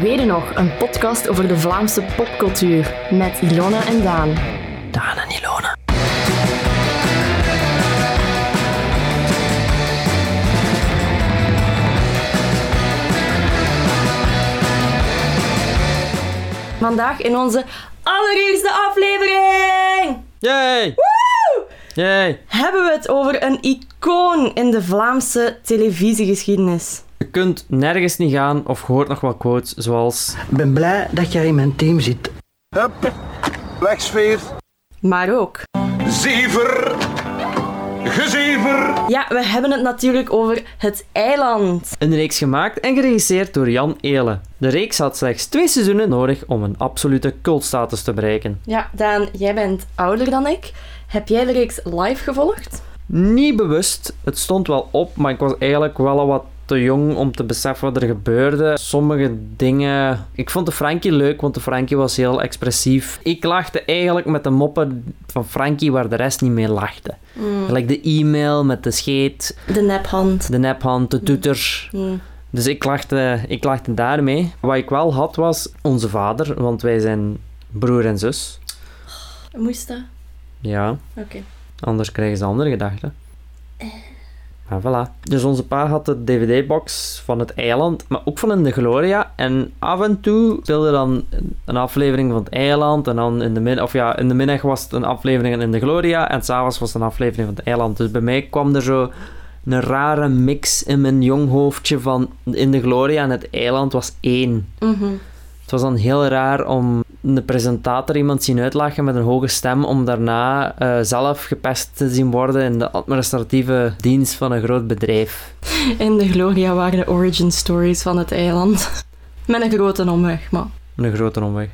Weden nog, een podcast over de Vlaamse popcultuur met Ilona en Daan. Daan en Ilona. Vandaag in onze allereerste aflevering Yay! Yay! hebben we het over een icoon in de Vlaamse televisiegeschiedenis. Je kunt nergens niet gaan of hoort nog wel quotes zoals... Ik ben blij dat jij in mijn team zit. Hup, wegsfeer. Maar ook, Zever. Gezever. ja, we hebben het natuurlijk over het eiland. Een reeks gemaakt en geregisseerd door Jan Eelen. De reeks had slechts twee seizoenen nodig om een absolute cultstatus te bereiken. Ja, Daan, jij bent ouder dan ik. Heb jij de reeks live gevolgd? Niet bewust, het stond wel op, maar ik was eigenlijk wel al wat te jong om te beseffen wat er gebeurde. Sommige dingen... Ik vond de Frankie leuk, want de Frankie was heel expressief. Ik lachte eigenlijk met de moppen van Frankie waar de rest niet mee lachte. Gelijk de e-mail met de scheet, De nephand. de nephand, de toeter. Hmm. Dus ik lachte, ik lachte daarmee. Wat ik wel had was onze vader, want wij zijn broer en zus. Moest dat? Ja, Oké. anders krijgen ze andere gedachten. Maar voilà. Dus onze pa had de DVD-box van het eiland, maar ook van in de Gloria. En af en toe speelde dan een aflevering van het eiland. En dan in de middag, of ja, in de middag was het een aflevering in de Gloria. En s'avonds was het een aflevering van het eiland. Dus bij mij kwam er zo een rare mix in mijn jong hoofdje van in de Gloria en het eiland was één. Mhm. Het was dan heel raar om de presentator iemand zien uitlachen met een hoge stem, om daarna eh, zelf gepest te zien worden in de administratieve dienst van een groot bedrijf. In de Gloria waren de origin stories van het eiland. Met een grote omweg, maar... Een grote omweg.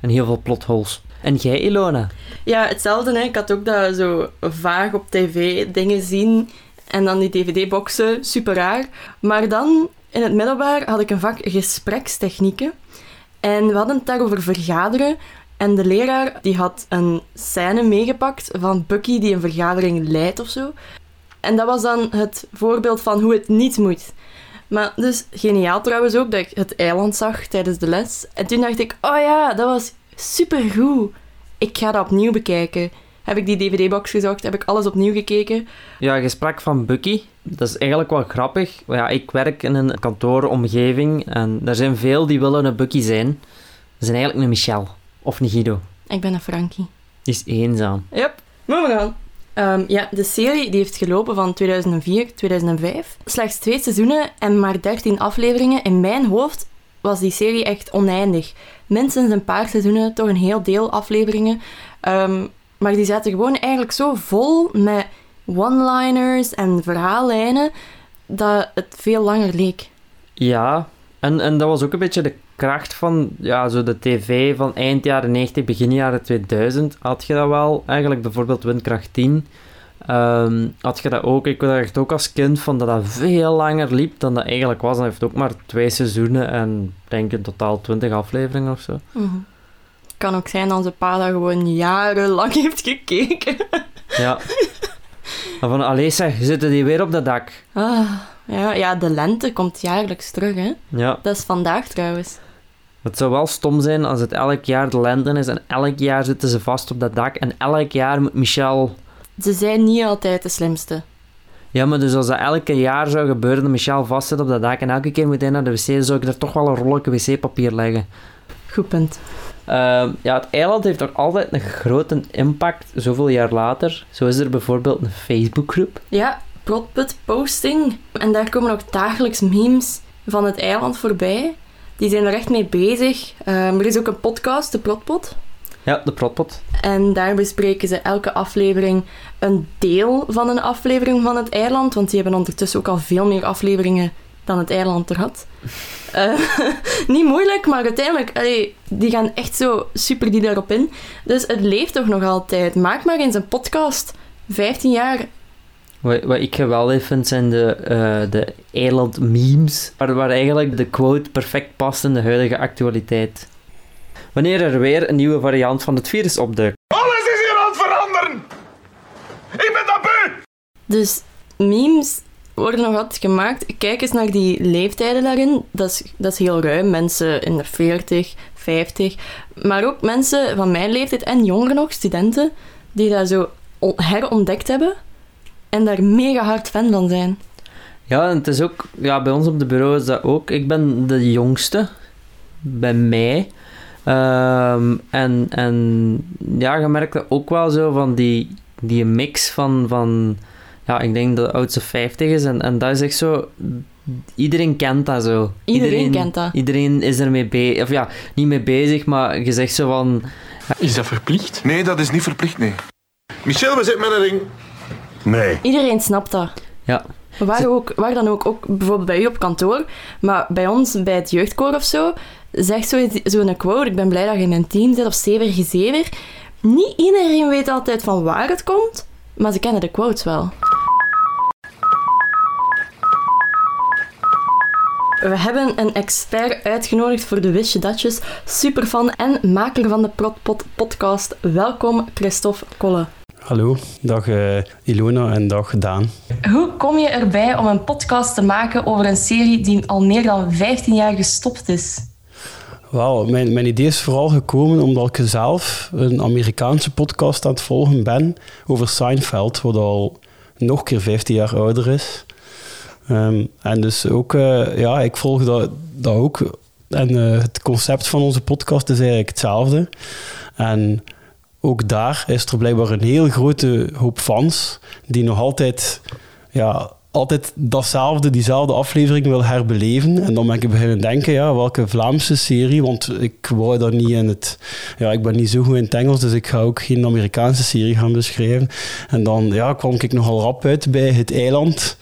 En heel veel plotholes. En jij, Ilona? Ja, hetzelfde. Hè. Ik had ook dat zo vaag op tv dingen zien. En dan die dvd-boxen, super raar. Maar dan, in het middelbaar, had ik een vak gesprekstechnieken. En we hadden het daarover vergaderen. En de leraar die had een scène meegepakt van Bucky die een vergadering leidt of zo. En dat was dan het voorbeeld van hoe het niet moet. Maar dus geniaal trouwens ook dat ik het eiland zag tijdens de les. En toen dacht ik, oh ja, dat was supergoed. Ik ga dat opnieuw bekijken. Heb ik die dvd-box gezocht, heb ik alles opnieuw gekeken. Ja, je sprak van Bucky. Dat is eigenlijk wel grappig. Ja, ik werk in een kantooromgeving en er zijn veel die willen een Bucky zijn. Dat zijn eigenlijk een Michel. Of een Guido. Ik ben een Frankie. Die is eenzaam. Yep, moving on. Ehm, ja, de serie die heeft gelopen van 2004, 2005. Slechts twee seizoenen en maar 13 afleveringen. In mijn hoofd was die serie echt oneindig. Minstens een paar seizoenen, toch een heel deel afleveringen. Ehm, maar die zaten gewoon eigenlijk zo vol met one-liners en verhaallijnen dat het veel langer leek. Ja, en, en dat was ook een beetje de kracht van ja, zo de tv van eind jaren 90, begin jaren 2000. Had je dat wel? Eigenlijk bijvoorbeeld Windkracht 10. Ehm, had je dat ook? Ik dacht ook als kind van dat dat veel langer liep dan dat eigenlijk was. Dat heeft ook maar twee seizoenen en denk in totaal 20 afleveringen of zo. Het kan ook zijn dat onze pa dat gewoon jarenlang heeft gekeken. Ja. Maar van, allee zeg, zitten die weer op dat dak? Ah, ja, ja, de lente komt jaarlijks terug, hè. Ja. Dat is vandaag trouwens. Het zou wel stom zijn als het elk jaar de lente is en elk jaar zitten ze vast op dat dak en elk jaar moet Michel... Ze zijn niet altijd de slimste. Ja, maar dus als dat elke jaar zou gebeuren dat Michel vast zit op dat dak en elke keer moet hij naar de wc, zou ik er toch wel een rolletje wc-papier leggen. Goed punt. Ehm, ja, het eiland heeft toch altijd een grote impact, zoveel jaar later. Zo is er bijvoorbeeld een Facebookgroep. Ja, Protput posting. En daar komen ook dagelijks memes van het eiland voorbij. Die zijn er echt mee bezig. Ehm, er is ook een podcast, de Protpot. Ja, de protpot. En daar bespreken ze elke aflevering een deel van een aflevering van het eiland. Want die hebben ondertussen ook al veel meer afleveringen dan het eiland er had. Eh, niet moeilijk, maar uiteindelijk, allee, die gaan echt zo super die daarop in. Dus het leeft toch nog altijd. Maak maar eens een podcast. 15 jaar. Wat, wat ik geweldig vind zijn de, eh, de eiland memes, waar, waar eigenlijk de quote perfect past in de huidige actualiteit. Wanneer er weer een nieuwe variant van het virus opduikt. Alles is hier aan het veranderen. Ik ben dat beu. Dus memes worden nog altijd gemaakt. Kijk eens naar die leeftijden daarin. Dat is, dat is heel ruim. Mensen in de 40, 50. Maar ook mensen van mijn leeftijd en jonger nog, studenten, die dat zo on- herontdekt hebben en daar mega hard fan van zijn. Ja, en het is ook... Ja, bij ons op de bureau is dat ook. Ik ben de jongste. Bij mij. Ehm, en, en ja, je merkt dat ook wel zo van die, die mix van... van ja, ik denk dat de oudste 50 is. En, en dat is echt zo... Iedereen kent dat zo. Iedereen kent dat. Iedereen is ermee bezig. Of ja, niet mee bezig, maar je zegt zo van... Is dat verplicht? Nee, dat is niet verplicht, nee. Michel, we zitten met een ring. Nee. Iedereen snapt dat. Ja, Waar, ook, waar dan ook, ook bijvoorbeeld bij u op kantoor, maar bij ons, bij het jeugdkoor of zo, zegt zo'n zo een quote, ik ben blij dat je in mijn team zit, of zever gezever. Niet iedereen weet altijd van waar het komt, maar ze kennen de quotes wel. We hebben een expert uitgenodigd voor de Wistje Datjes, superfan en maker van de Protpot podcast. Welkom, Christophe Kolle. Hallo, dag eh, Ilona en dag Daan. Hoe kom je erbij om een podcast te maken over een serie die al meer dan 15 jaar gestopt is? Wauw, mijn, mijn idee is vooral gekomen omdat ik zelf een Amerikaanse podcast aan het volgen ben over Seinfeld, wat al nog een keer 15 jaar ouder is. Ehm, en dus ook, eh, ja, ik volg dat, dat ook. En eh, het concept van onze podcast is eigenlijk hetzelfde. En ook daar is er blijkbaar een heel grote hoop fans die nog altijd, ja, altijd datzelfde, diezelfde aflevering wil herbeleven. En dan ben ik beginnen denken, ja, welke Vlaamse serie, want ik wou dat niet in het... Ja, ik ben niet zo goed in het Engels, dus ik ga ook geen Amerikaanse serie gaan beschrijven. En dan ja, kwam ik nogal rap uit bij Het Eiland,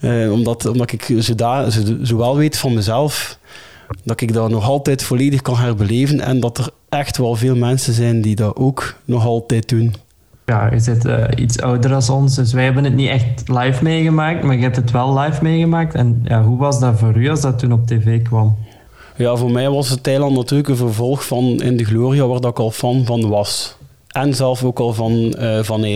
eh, omdat, omdat ik zoda- zo, zowel weet van mezelf dat ik dat nog altijd volledig kan herbeleven en dat er echt wel veel mensen zijn die dat ook nog altijd doen. Ja, je zit eh, iets ouder dan ons, dus wij hebben het niet echt live meegemaakt, maar je hebt het wel live meegemaakt. En ja, hoe was dat voor u als dat toen op tv kwam? Ja, voor mij was het Thailand natuurlijk een vervolg van In de Gloria, waar ik al fan van was. En zelf ook al van, eh, van.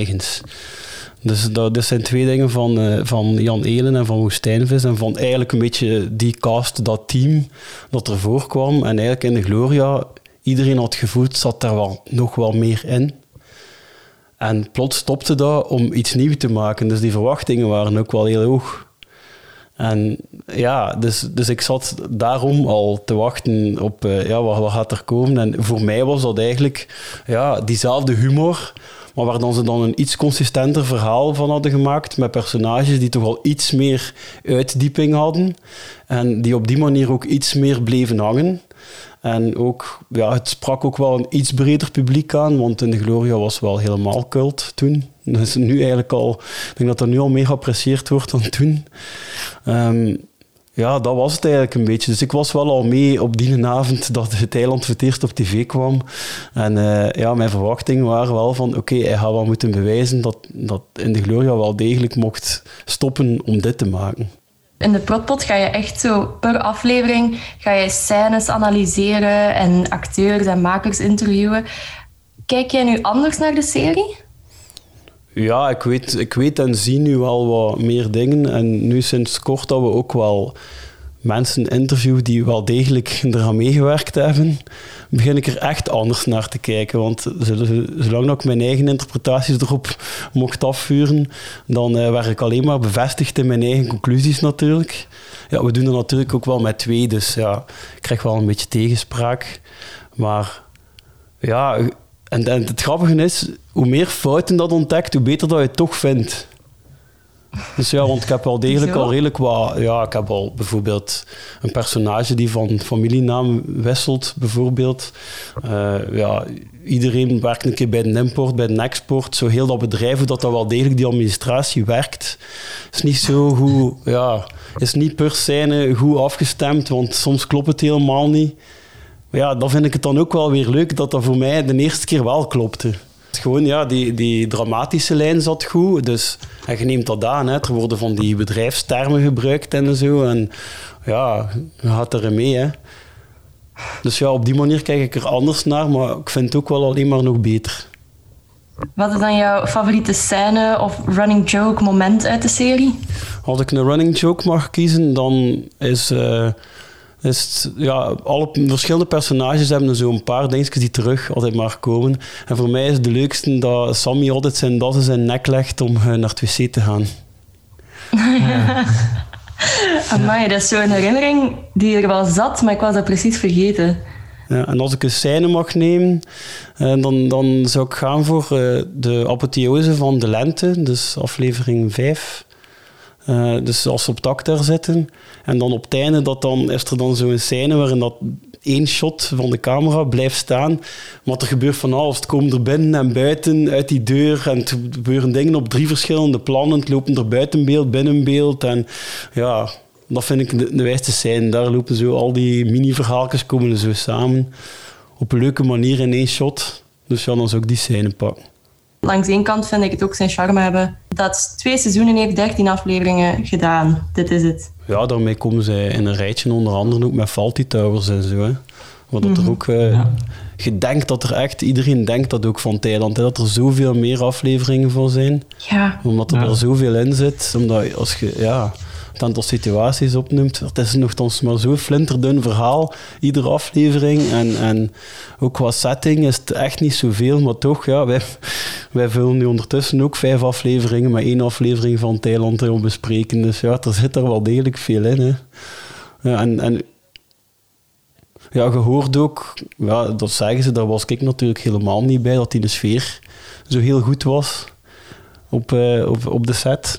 Dus dat, dat zijn twee dingen van, eh, van Jan Elen en van Woestijnvis. En van eigenlijk een beetje die cast, dat team dat ervoor kwam. En eigenlijk in de Gloria, iedereen had gevoeld, zat daar wel, nog wel meer in. En plots stopte dat om iets nieuws te maken. Dus die verwachtingen waren ook wel heel hoog. En ja, dus, dus ik zat daarom al te wachten op eh, ja, wat, wat gaat er komen. En voor mij was dat eigenlijk ja, diezelfde humor, maar waar dan ze dan een iets consistenter verhaal van hadden gemaakt, met personages die toch al iets meer uitdieping hadden. En die op die manier ook iets meer bleven hangen. En ook, ja, het sprak ook wel een iets breder publiek aan, want in de Gloria was wel helemaal cult toen. Dus nu eigenlijk al, ik denk dat dat nu al meer geapprecieerd wordt dan toen. Ehm, ja, dat was het eigenlijk een beetje. Dus ik was wel al mee op die avond dat het eiland eerst op tv kwam. En eh, ja, mijn verwachtingen waren wel van, oké, hij gaat wel moeten bewijzen dat, dat in de Gloria wel degelijk mocht stoppen om dit te maken. In de Protpot ga je echt zo per aflevering ga je scènes analyseren en acteurs en makers interviewen. Kijk jij nu anders naar de serie? Ja, ik weet, ik weet en zie nu wel wat meer dingen. En nu sinds kort dat we ook wel mensen interviewen die wel degelijk eraan meegewerkt hebben, begin ik er echt anders naar te kijken. Want zol- zolang ik mijn eigen interpretaties erop mocht afvuren, dan eh, werd ik alleen maar bevestigd in mijn eigen conclusies natuurlijk. Ja, we doen dat natuurlijk ook wel met twee, dus ja, ik krijg wel een beetje tegenspraak. Maar ja, en, en het grappige is, hoe meer fouten dat ontdekt, hoe beter dat je het toch vindt. Dus ja, want ik heb wel degelijk Zo? al redelijk wat... Ja, ik heb al bijvoorbeeld een personage die van familienaam wisselt, bijvoorbeeld. Eh, ja, iedereen werkt een keer bij de import, bij de export. Zo heel dat bedrijf, hoe dat, wel degelijk die administratie werkt, is niet zo goed... Ja, is niet per scène goed afgestemd, want soms klopt het helemaal niet. Maar ja, dan vind ik het dan ook wel weer leuk dat dat voor mij de eerste keer wel klopte. Gewoon, ja, die, die dramatische lijn zat goed. Dus, en je neemt dat aan, hè. er worden van die bedrijfstermen gebruikt en zo. En ja, je gaat erin mee. Hè. Dus ja, op die manier kijk ik er anders naar, maar ik vind het ook wel alleen maar nog beter. Wat is dan jouw favoriete scène of running joke moment uit de serie? Als ik een running joke mag kiezen, dan is, eh, is het, ja, alle verschillende personages hebben zo'n paar dingetjes die terug altijd maar komen. En voor mij is het de leukste dat Sammy altijd zijn das in zijn nek legt om eh, naar het wc te gaan. Amai, dat is zo'n herinnering die er wel zat, maar ik was dat precies vergeten. Ja, en als ik een scène mag nemen, eh, dan, dan zou ik gaan voor eh, de apotheose van de lente, dus aflevering 5. Eh, dus als ze op tak daar zitten. En dan op het einde dat dan, is er dan zo'n scène waarin dat één shot van de camera blijft staan. Maar er gebeurt van alles. Het komen er binnen en buiten uit die deur. En het gebeuren dingen op drie verschillende plannen. Het lopen er buiten beeld, binnen beeld. En ja, dat vind ik de, wijste scène. Daar lopen zo al die mini-verhaaltjes komen zo samen. Op een leuke manier in één shot. Dus ja, dan zou ik die scène pakken. Langs één kant vind ik het ook zijn charme hebben. Dat twee seizoenen heeft 13 afleveringen gedaan. Dit is het. Ja, daarmee komen zij in een rijtje onder andere ook met Faulty Towers en zo. Hè. Wat dat er ook... eh, Ja. Je denkt dat er echt... Iedereen denkt dat ook van Thailand. Hè, dat er zoveel meer afleveringen van zijn. Ja, Omdat er Ja. er zoveel in zit. Omdat als je... Ja, het aantal situaties opnoemt. Het is nogthans maar zo'n flinterdun verhaal. Iedere aflevering. En, en ook qua setting is het echt niet zoveel. Maar toch, ja, wij, wij vullen nu ondertussen ook vijf afleveringen met één aflevering van Thailand te bespreken. Dus ja, er zit er wel degelijk veel in. Hè. Ja, en, en ja, je hoort ook, ja, dat zeggen ze, daar was ik natuurlijk helemaal niet bij, dat die de sfeer zo heel goed was op, eh, op, op de set.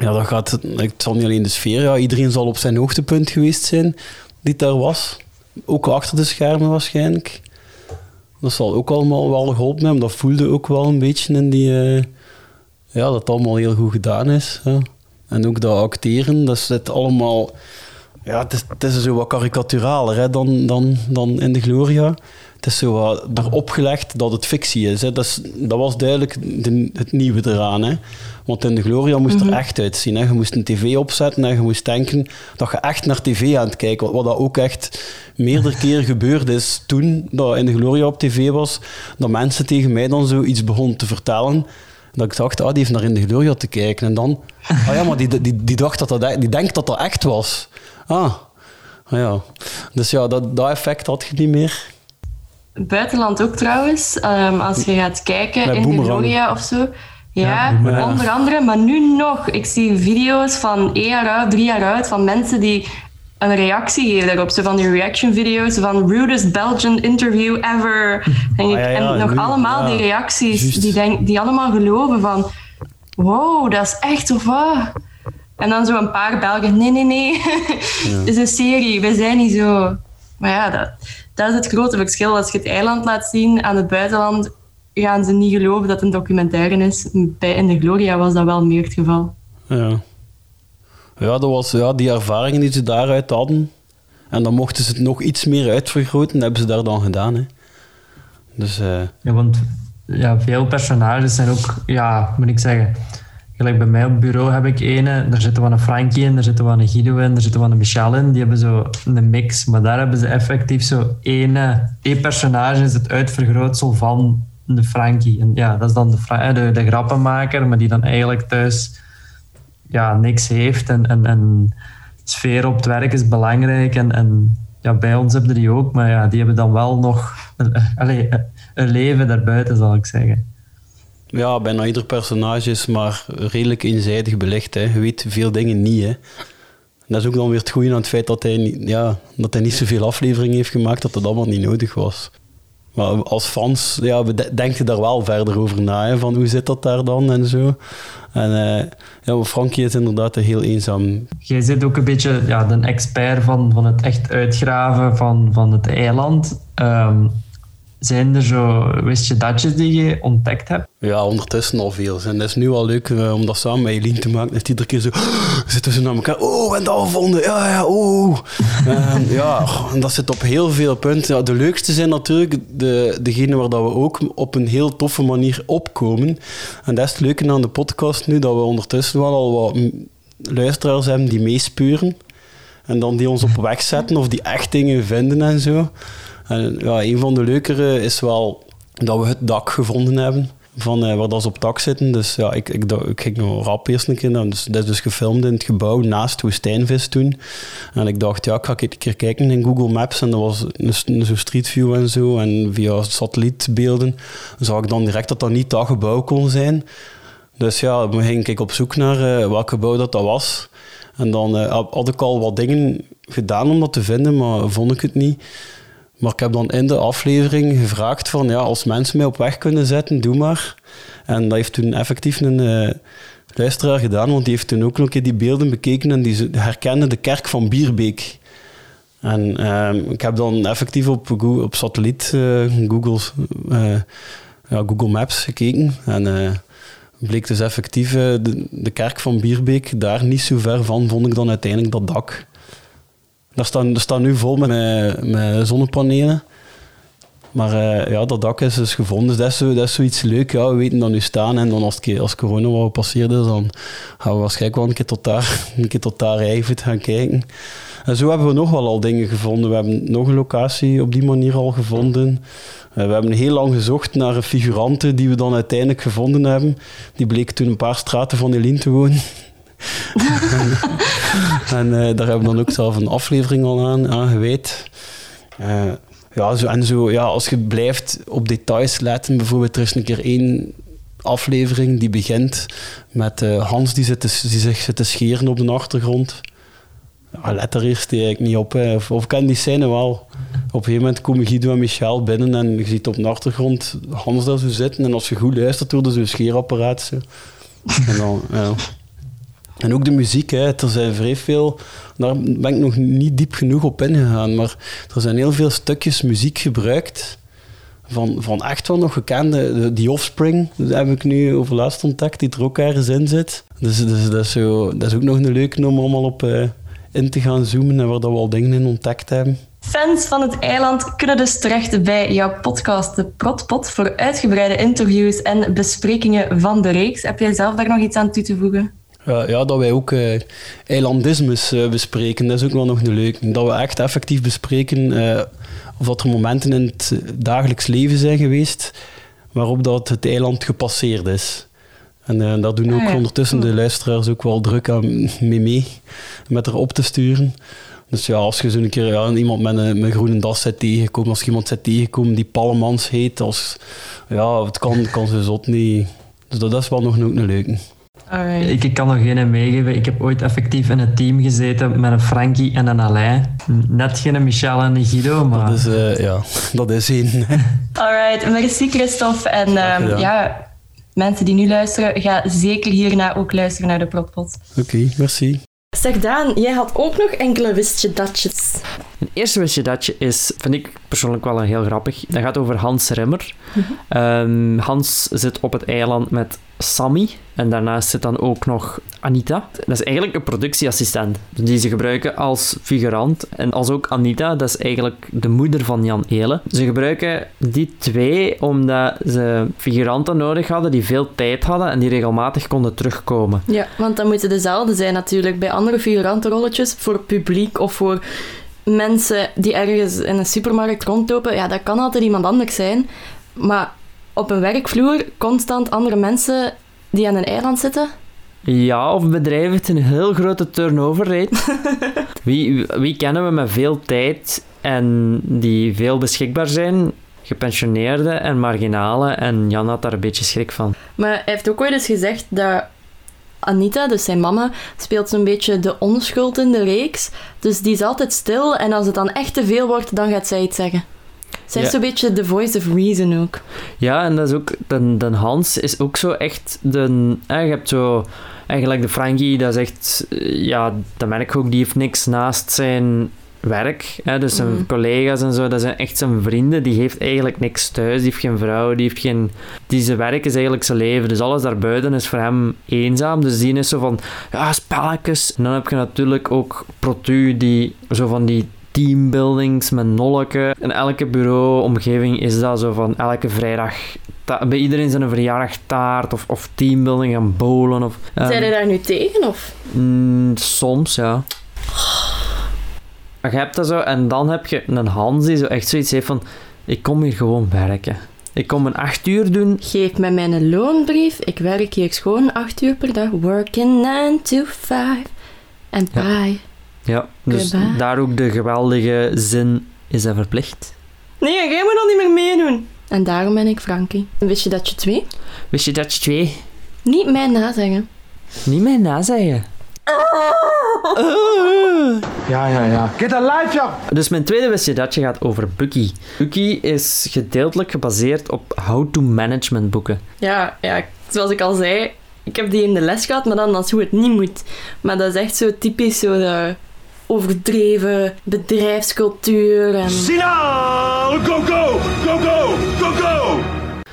Ja, dat gaat, het zal niet alleen de sfeer, ja, iedereen zal op zijn hoogtepunt geweest zijn die daar was. Ook achter de schermen waarschijnlijk. Dat zal ook allemaal wel geholpen hebben. Dat voelde ook wel een beetje in die... eh, ja, dat het allemaal heel goed gedaan is. En ook dat acteren, dat zit allemaal... Ja, het is, het is zo wat karikaturaler hè, dan, dan, dan in de Gloria. Het is zo wat erop gelegd dat het fictie is. Hè. Dat, is dat was duidelijk de- het nieuwe eraan. Hè. Want in de Gloria moest er echt uitzien. Hè. Je moest een tv opzetten en je moest denken dat je echt naar tv aan het kijken was. Wat dat ook echt meerdere keren gebeurd is toen dat in de Gloria op tv was. Dat mensen tegen mij dan zoiets begonnen te vertellen. Dat ik dacht, ah, die heeft naar in de Gloria te kijken. En dan, ah ja, maar die, die, die, dacht dat dat, e- die denkt dat dat echt was. Ah, ja. Dus ja, dat, dat effect had je niet meer. buitenland ook trouwens. Ehm, als je gaat kijken in. Gloria of zo. Ja, onder andere. Maar nu nog. Ik zie video's van één jaar oud, drie jaar oud, van mensen die een reactie geven daarop. Zo van die reaction video's van rudest Belgian interview ever. En, ik- Ah, ja, ja, en nog nu- allemaal ja, die reacties die, denk, die allemaal geloven van wow, dat is echt of wat? En dan zo een paar Belgen, nee, nee, nee, het is een serie, we zijn niet zo. Maar ja, dat, dat is het grote verschil. Als je het eiland laat zien aan het buitenland, gaan ze niet geloven dat het een documentaire is. Bij In de Gloria was dat wel meer het geval. Ja. Ja, dat was ja, die ervaringen die ze daaruit hadden. En dan mochten ze het nog iets meer uitvergroten. Hebben ze daar dan gedaan. Hè. Dus eh, Ja, want ja, veel personages zijn ook, ja, moet ik zeggen. Gelijk bij mij op bureau heb ik ene, daar zitten wel een Frankie in, daar zitten wel een Guido in, daar zitten wel een Michel in. Die hebben zo een mix, maar daar hebben ze effectief zo ene, één personage is het uitvergrootsel van de Frankie. En ja, dat is dan eh, de, de grappenmaker, maar die dan eigenlijk thuis ja, niks heeft. En, en, en sfeer op het werk is belangrijk. En, en ja, bij ons hebben die ook, maar ja, die hebben dan wel nog een, een leven daarbuiten, zal ik zeggen. Ja, bijna ieder personage is maar redelijk eenzijdig belicht. Hè. Je weet veel dingen niet. Hè. Dat is ook dan weer het goede aan het feit dat hij, ja, dat hij niet zoveel afleveringen heeft gemaakt, dat dat allemaal niet nodig was. Maar als fans ja, we de- denken daar wel verder over na, van hoe zit dat daar dan en zo. En eh, ja, Frankie is inderdaad een heel eenzaam Jij zit ook een beetje ja, de expert van, van het echt uitgraven van, van het eiland. Ehm, zijn er zo wist je datjes die je ontdekt hebt? Ja, ondertussen al veel. En dat is nu al leuk eh, om dat samen met Eline te maken. Dat iedere keer zo zitten ze naar elkaar. Oh, hebben dat gevonden. Ja, ja, oh. En ja, en dat zit op heel veel punten. De leukste zijn natuurlijk de, degene waar dat we ook op een heel toffe manier opkomen. En dat is het leuke aan de podcast nu, dat we ondertussen wel al wat luisteraars hebben die meespuren. En dan die ons op weg zetten of die echt dingen vinden en zo. En ja, een van de leukere is wel dat we het dak gevonden hebben van eh, waar dat ze op dak zitten. Dus ja, ik, ik, ik ging nog rap eerst een keer. Dus, dat is dus gefilmd in het gebouw naast Woestijnvis toen. En ik dacht, ja, ik ga een keer kijken in Google Maps. En dat was een, zo Street View en zo. En via satellietbeelden zag ik dan direct dat dat niet dat gebouw kon zijn. Dus ja, dan ging ik op zoek naar eh, welk gebouw dat, dat was. En dan eh, had ik al wat dingen gedaan om dat te vinden, maar vond ik het niet. Maar ik heb dan in de aflevering gevraagd van, ja, als mensen mij op weg kunnen zetten, doe maar. En dat heeft toen effectief een eh, luisteraar gedaan, want die heeft toen ook nog een keer die beelden bekeken en die herkende de kerk van Bierbeek. En ehm, ik heb dan effectief op, Goo- op satelliet eh, Google, eh, ja, Google Maps gekeken. En bleek dus effectief de kerk van Bierbeek, daar niet zo ver van, vond ik dan uiteindelijk dat dak. Daar staan, nu vol met, met zonnepanelen. Maar eh, ja, dat dak is dus gevonden. Dus dat is, zo, dat is zoiets leuk. Ja, we weten dat nu staan. En dan als, als corona wat gepasseerd is, dan gaan we waarschijnlijk wel een keer tot daar, een keer tot daar even gaan kijken. En zo hebben we nog wel al dingen gevonden. We hebben nog een locatie op die manier al gevonden. Eh, we hebben heel lang gezocht naar een figurante die we dan uiteindelijk gevonden hebben. Die bleek toen een paar straten van Eline te wonen. en eh, daar hebben we dan ook zelf een aflevering al aan, aan gewijd. Eh, ja, zo, en zo, ja, als je blijft op details letten, bijvoorbeeld, er is een keer één aflevering die begint met eh, Hans die, zit te- die zich zit te scheren op de achtergrond. Ja, let er eerst eigenlijk niet op. Of, of ken die scène wel. Op een gegeven moment komen Guido en Michel binnen en je ziet op de achtergrond Hans daar zo zitten. En als je goed luistert, hoorde zo'n scheerapparaat. Zo. En, dan, ja. En ook de muziek, hè. er zijn vrij veel... Daar ben ik nog niet diep genoeg op ingegaan, maar er zijn heel veel stukjes muziek gebruikt van, van echt wel nog gekende... de- Die Offspring, dat heb ik nu overlaatst ontdekt, die er ook ergens in zit. Dus, dus dat, is zo, dat is ook nog een leuke om allemaal op eh, in te gaan zoomen en waar dat we al dingen in ontdekt hebben. Fans van het eiland kunnen dus terecht bij jouw podcast De Protpot voor uitgebreide interviews en besprekingen van de reeks. Heb jij zelf daar nog iets aan toe te voegen? Ja, ja, dat wij ook eh, eilandismes eh, bespreken, dat is ook wel nog een leuk. Dat we echt effectief bespreken eh, of dat er momenten in het dagelijks leven zijn geweest waarop dat het eiland gepasseerd is. En daar doen ook Ah, ja. ondertussen de luisteraars ook wel druk aan mee, mee met erop te sturen. Dus ja, als je zo'n keer ja, iemand met een met groene das zit tegenkomt, als je iemand zit tegenkomen die Pallemans heet, als, ja, het kan, kan ze zot niet. Dus dat is wel nog een, ook een leuke. Alright. Ik, ik kan nog geen meegeven. Ik heb ooit effectief in een team gezeten met een Frankie en een Alain. Net geen Michel en een Guido, maar... Dat is, eh, ja, dat is één. Alright, merci Christophe. En ehm, ja, mensen die nu luisteren, ga zeker hierna ook luisteren naar de Protpot. Oké, merci. Zeg Daan, jij had ook nog enkele wistje datjes. Een eerste wistje datje is, vind ik persoonlijk wel een heel grappig. Dat gaat over Hans Remmer. Ehm, Hans zit op het eiland met Sammy. En daarnaast zit dan ook nog Anita. Dat is eigenlijk een productieassistent die ze gebruiken als figurant. En als ook Anita, dat is eigenlijk de moeder van Jan Elen. Ze gebruiken die twee omdat ze figuranten nodig hadden die veel tijd hadden en die regelmatig konden terugkomen. Ja, want dan moeten dezelfde zijn natuurlijk. Bij andere figurantenrolletjes, voor publiek of voor mensen die ergens in een supermarkt rondlopen, ja, dat kan altijd iemand anders zijn. Maar op een werkvloer, constant andere mensen die aan een eiland zitten. Ja, of bedrijven met een heel grote turnover rate. wie, wie kennen we met veel tijd en die veel beschikbaar zijn? Gepensioneerden en marginalen. En Jan had daar een beetje schrik van. Maar hij heeft ook ooit eens gezegd dat Anita, dus zijn mama, speelt zo'n beetje de onschuld in de reeks. Dus die is altijd stil en als het dan echt te veel wordt, dan gaat zij iets zeggen. Zij is zo'n beetje the voice of reason ook. Ja, en dat is ook... De, de Hans is ook zo echt de... eh, je hebt zo... Eigenlijk de Frankie, dat is echt... eh, Ja, dat merk ik ook. Die heeft niks naast zijn werk. Hè, dus zijn Mhm. collega's en zo, dat zijn echt zijn vrienden. Die heeft eigenlijk niks thuis. Die heeft geen vrouw. Die heeft geen... Die zijn werk is eigenlijk zijn leven. Dus alles daarbuiten is voor hem eenzaam. Dus die is zo van... Ja, spelletjes. En dan heb je natuurlijk ook Protu, die zo van die teambuildings met nolleke. In elke bureauomgeving is dat zo van elke vrijdag... bij iedereen zijn een verjaardag taart of, of teambuilding en bowlen. Of, ehm, Zijn je daar nu tegen? Of? Mm, soms, ja. Maar je hebt dat zo, en dan heb je een Hans die zo echt zoiets heeft van: ik kom hier gewoon werken. Ik kom een acht uur doen. Geef mij mijn loonbrief. Ik werk hier gewoon acht uur per dag. Working 9 to 5. En bye. Ja, dus Goodbye. daar ook de geweldige zin is dat verplicht. Nee, jij moet dan niet meer meedoen. En daarom ben ik Frankie. Wist je dat je twee Wist je dat je twee niet mij nazeggen? niet meer nazeggen? Ja, ja, ja. Get a life, ja. Dus mijn tweede wist je dat je gaat over Bucky. Bucky is gedeeltelijk gebaseerd op how-to management boeken. Ja, ja, zoals ik al zei, ik heb die in de les gehad, maar dan als hoe het niet moet. Maar dat is echt zo typisch zo de overdreven bedrijfscultuur. En, Sina! Go, go! Go, go! Go, go!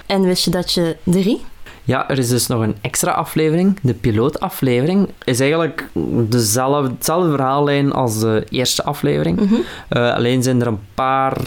en wist je dat je drie? Ja, er is dus nog een extra aflevering. De pilootaflevering is eigenlijk dezelfde, hetzelfde verhaallijn als de eerste aflevering. Eh, alleen zijn er een paar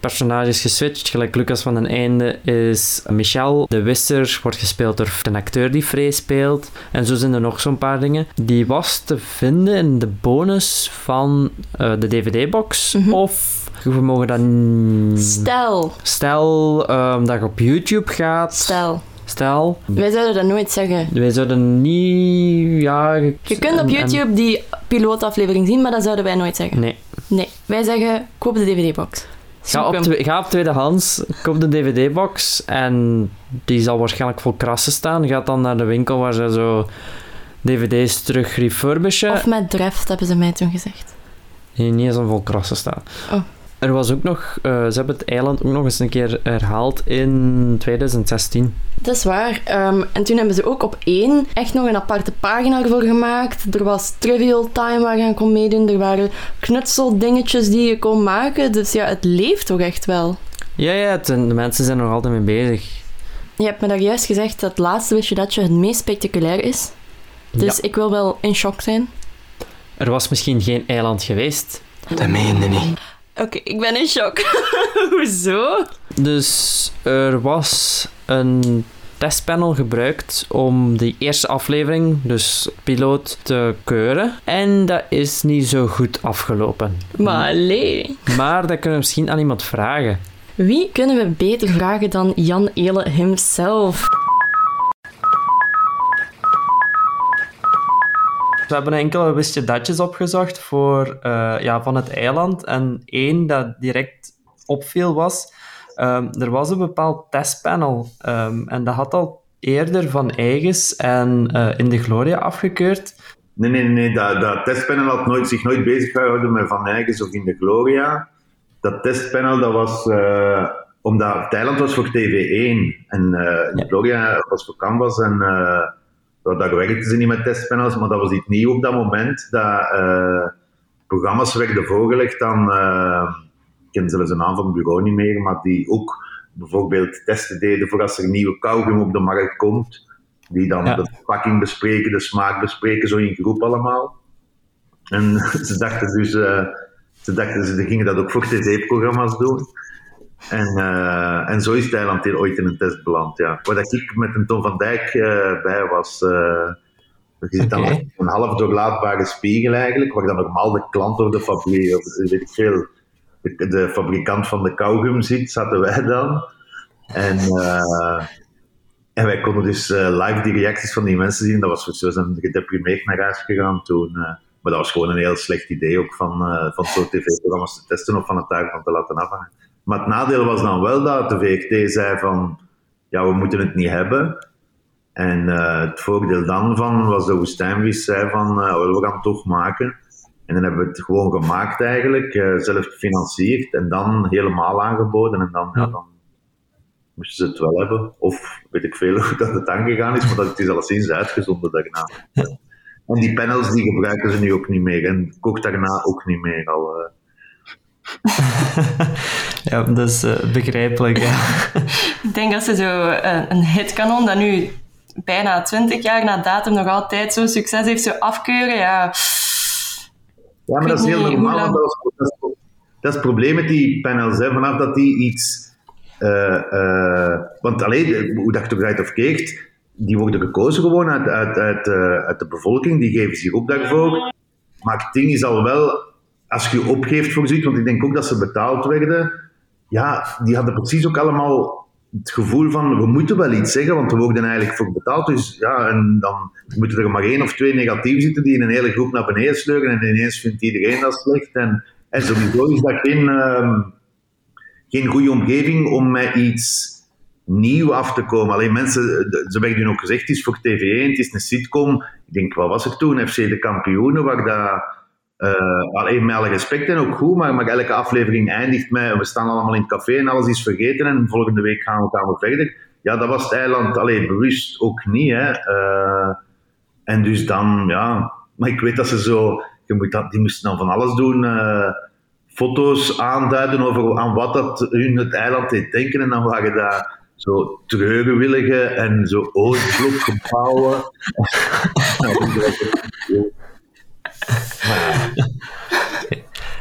personages geswitcht. Gelijk Lucas van den Einde is Michel. De Wisser wordt gespeeld door de acteur die Frey speelt. En zo zijn er nog zo'n paar dingen. Die was te vinden in de bonus van eh, de DVD-box. Of we mogen dat... n- Stel, Stel ehm, dat je op YouTube gaat. stel. Stel. Wij zouden dat nooit zeggen. Wij zouden niet... Ja, Je kunt op en- en- YouTube die pilootaflevering zien, maar dat zouden wij nooit zeggen. nee. Nee, wij zeggen koop de DVD-box. Ga op, ga op tweedehands, koop de DVD-box en die zal waarschijnlijk vol krassen staan. Ga dan naar de winkel waar ze zo DVD's terug refurbishen. Of met Dreft, hebben ze mij toen gezegd. Nee, niet eens een vol krassen staan. Oh. Er was ook nog... eh, ze hebben het eiland ook nog eens een keer herhaald in 2016. Dat is waar. Ehm, en toen hebben ze ook op één echt nog een aparte pagina ervoor gemaakt. Er was Trivial Time waar je aan kon meedoen. Er waren knutseldingetjes die je kon maken. Dus ja, het leeft toch echt wel. Ja, ja, het- de mensen zijn er nog altijd mee bezig. Je hebt me daar juist gezegd dat het laatste wist je dat je het meest spectaculair is. Dus Ja. ik wil wel in shock zijn. Er was misschien geen eiland geweest. Dat meen je niet. Oké, ik ben in shock. Hoezo? Dus er was een testpanel gebruikt om die eerste aflevering, dus piloot, te keuren. En dat is niet zo goed afgelopen. Maar allee. Maar dat kunnen we misschien aan iemand vragen. Wie kunnen we beter vragen dan Jan Ele himself? We hebben enkele wist je datjes opgezocht voor, eh, ja, van het eiland. En één dat direct opviel was... ehm, er was een bepaald testpanel. ehm, en dat had al eerder van Eigens en eh, in de Gloria afgekeurd. Nee, nee, nee. Dat, dat testpanel had nooit, zich nooit bezig gehouden met Van Eyckens of in de Gloria. Dat testpanel, dat was... eh, omdat Thailand was voor TV1 en in de. Gloria was voor Canvas en... daar werkten ze niet met testpanels, maar dat was iets nieuw op dat moment. Dat eh, programma's werden voorgelegd aan... eh, ik ken zelfs de naam van het bureau niet meer, maar die ook bijvoorbeeld testen deden voor als er nieuwe kauwgum op de markt komt. Die dan Ja. de verpakking bespreken, de smaak bespreken, zo in groep allemaal. En ze dachten dus, eh, ze, dachten, ze gingen dat ook voor tv-programma's doen. En, eh, en zo is Thailand hier ooit in een test beland, ja. Waar dat ik met een Tom van Dijk eh, bij was. eh je zit dan een half doorlaatbare spiegel eigenlijk, waar dan normaal de klant of de fabriek, of weet ik veel, de, de fabrikant van de kauwgum zit, zaten wij dan. En, en wij konden dus live die reacties van die mensen zien. Dat was zo zijn gedeprimeerd naar huis gegaan toen. maar dat was gewoon een heel slecht idee ook van, van zo'n tv-programma's te testen of van het daarvan te laten afhangen. Maar het nadeel was dan wel dat de VRT zei van, ja, we moeten het niet hebben. En eh, het voordeel dan van was de woestijnvis zei van, eh, we gaan het toch maken. En dan hebben we het gewoon gemaakt eigenlijk, eh, zelf gefinancierd en dan helemaal aangeboden. En dan, ja, dan moesten ze het wel hebben. Of weet ik veel hoe dat het aangegaan is, maar dat het is alleszins uitgezonden daarna. En die panels die gebruiken ze nu ook niet meer. En kort daarna ook niet meer al. Ja, dat is eh, begrijpelijk. Ja. Ik denk dat ze zo eh, een hitkanon dat nu bijna 20 jaar na datum nog altijd zo'n succes heeft, zo afkeuren. Ja, Ja, maar dat is heel normaal. Dat is, dat, is, dat is het probleem met die panels. Hè. Vanaf dat die iets. eh, eh, want alleen, hoe dat je toch uit of keert, die worden gekozen gewoon uit, uit, uit, uit de bevolking. Die geven zich op daarvoor. Maar het ding is al wel, als je opgeeft voor zoiets, want ik denk ook dat ze betaald werden. Ja, die hadden precies ook allemaal het gevoel van we moeten wel iets zeggen, want we worden eigenlijk voor betaald. Dus ja, en dan moeten er maar één of twee negatief zitten die in een hele groep naar beneden sleuren en ineens vindt iedereen dat slecht. En, en sowieso is dat geen, ehm, geen goede omgeving om met iets nieuw af te komen. Alleen mensen, ze hebben nu ook gezegd, het is voor TV1, het is een sitcom. Ik denk, wat was er toen? FC De Kampioenen, waar dat... Uh, alleen met alle respect en ook goed, maar, maar elke aflevering eindigt met we staan allemaal in het café en alles is vergeten en volgende week gaan we, gaan we verder. Ja, dat was het eiland alleen bewust ook niet. Hè. Uh, en dus dan, ja, maar ik weet dat ze zo, je moet dat, die moesten dan van alles doen. Uh, foto's aanduiden over aan wat dat hun het eiland deed denken en dan waren daar zo treurwillige en zo oostblokgebouwen.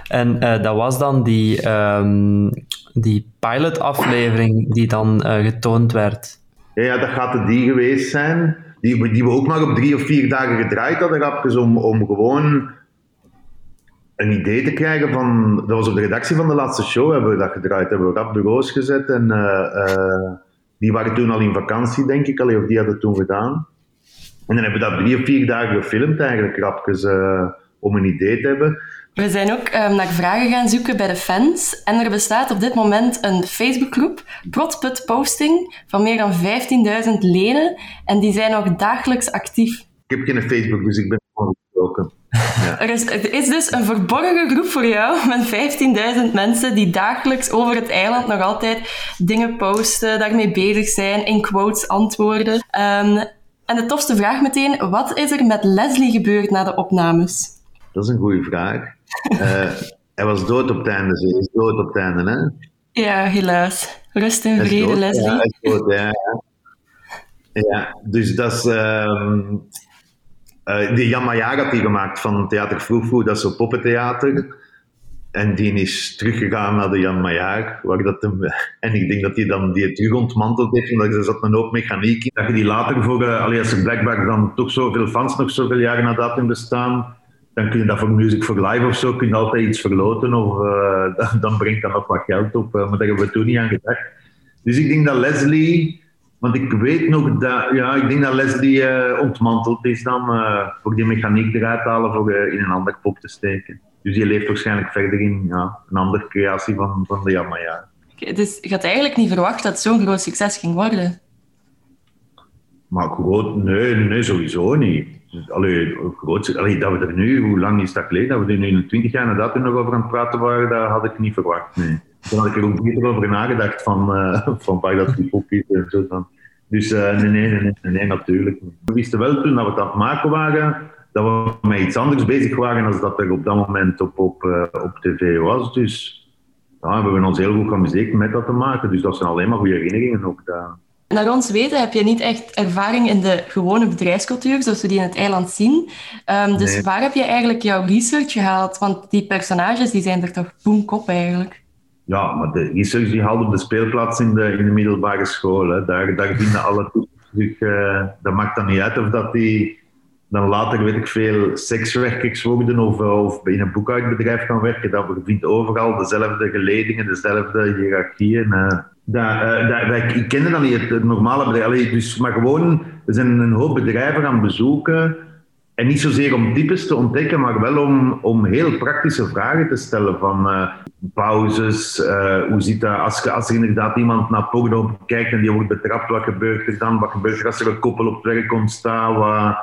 en uh, dat was dan die, um, die pilot-aflevering die dan uh, getoond werd. Ja, dat gaat het die geweest zijn. Die, die we ook nog op drie of vier dagen gedraaid hadden, grapjes, om, om gewoon een idee te krijgen van... Dat was op de redactie van de laatste show, hebben we dat gedraaid. Hebben we rap bureaus gezet en... Uh, die waren toen al in vakantie, denk ik, allee, of die hadden toen gedaan. En dan hebben we dat drie of vier dagen gefilmd, eigenlijk, rapjes, uh, om een idee te hebben. We zijn ook um, naar vragen gaan zoeken bij de fans. En er bestaat op dit moment een Facebookgroep, Protput Posting, van meer dan 15.000 leden. En die zijn nog dagelijks actief. Ik heb geen Facebook, dus ik ben gewoon gesproken. Ja. Er, is, er is dus een verborgen groep voor jou met 15.000 mensen die dagelijks over het eiland nog altijd dingen posten, daarmee bezig zijn, in quotes antwoorden. Um, en de tofste vraag meteen, wat is er met Leslie gebeurd na de opnames? Dat is een goede vraag. uh, hij was dood op het einde, ze is dood op het einde, hè? Ja, helaas. Rust in vrede, Leslie. Ja, hij is dood, ja. Ja, dus dat is... Um, uh, die had die gemaakt van Theater Vroegvoer, dat is zo'n poppentheater. En die is teruggegaan naar de Jan Majaar. Waar dat hem, en ik denk dat hij dan die terug ontmanteld heeft, omdat er zat een hoop mechaniek in. Dat je die later voor, uh, allee, als er dan toch zoveel fans nog zoveel jaren na datum bestaan, dan kun je dat voor Music for Live of zo, kun je altijd iets verloten of uh, dan brengt dat nog wat geld op. maar daar hebben we toen niet aan gedacht. Dus ik denk dat Leslie want ik weet nog dat, ja, ik denk dat Leslie ontmanteld is dan voor die mechaniek eruit te halen voor in een ander pop te steken. Dus die leeft waarschijnlijk verder in ja, een andere creatie van, van de Jamma. Ja. Dus je had eigenlijk niet verwacht dat het zo'n groot succes ging worden? Maar groot, nee, nee sowieso niet. Dus, allee, groot, allee, dat we er nu, hoe lang is dat geleden, dat we er nu in 20 jaar er nog over aan het praten waren, dat had ik niet verwacht. Nee. Toen had ik er ook niet over nagedacht van, uh, van waar dat pop is en zo. Dan. Dus uh, nee, nee, nee, nee, nee, natuurlijk We wisten wel toen dat we het aan het maken waren, dat we met iets anders bezig waren dan dat er op dat moment op, op, uh, op tv was. Dus ja, we hebben ons heel goed geamuseerd met dat te maken. Dus dat zijn alleen maar goede herinneringen ook. Dat... Naar ons weten heb je niet echt ervaring in de gewone bedrijfscultuur, zoals we die in het eiland zien. Um, dus nee. waar heb je eigenlijk jouw research gehaald? Want die personages die zijn er toch boemkop eigenlijk. Ja, maar de research die haalt op de speelplaats in de, in de middelbare school. Hè. Daar, daar vinden alle terug. Uh, dat maakt dan niet uit of dat die dan later, weet ik veel, sekswerkers worden of, of in een boekhoudbedrijf gaan werken. Dat vindt overal dezelfde geledingen, dezelfde hiërarchieën. Uh, dat, uh, dat, ik kende dan niet het, normale bedrijf. Dus, maar gewoon, we zijn een hoop bedrijven gaan bezoeken. En niet zozeer om types te ontdekken, maar wel om, om heel praktische vragen te stellen. Van uh, pauzes, hoe zit dat als, als er inderdaad iemand naar porno kijkt en die wordt betrapt, wat gebeurt er dan? Wat gebeurt er als er een koppel op het werk komt staan?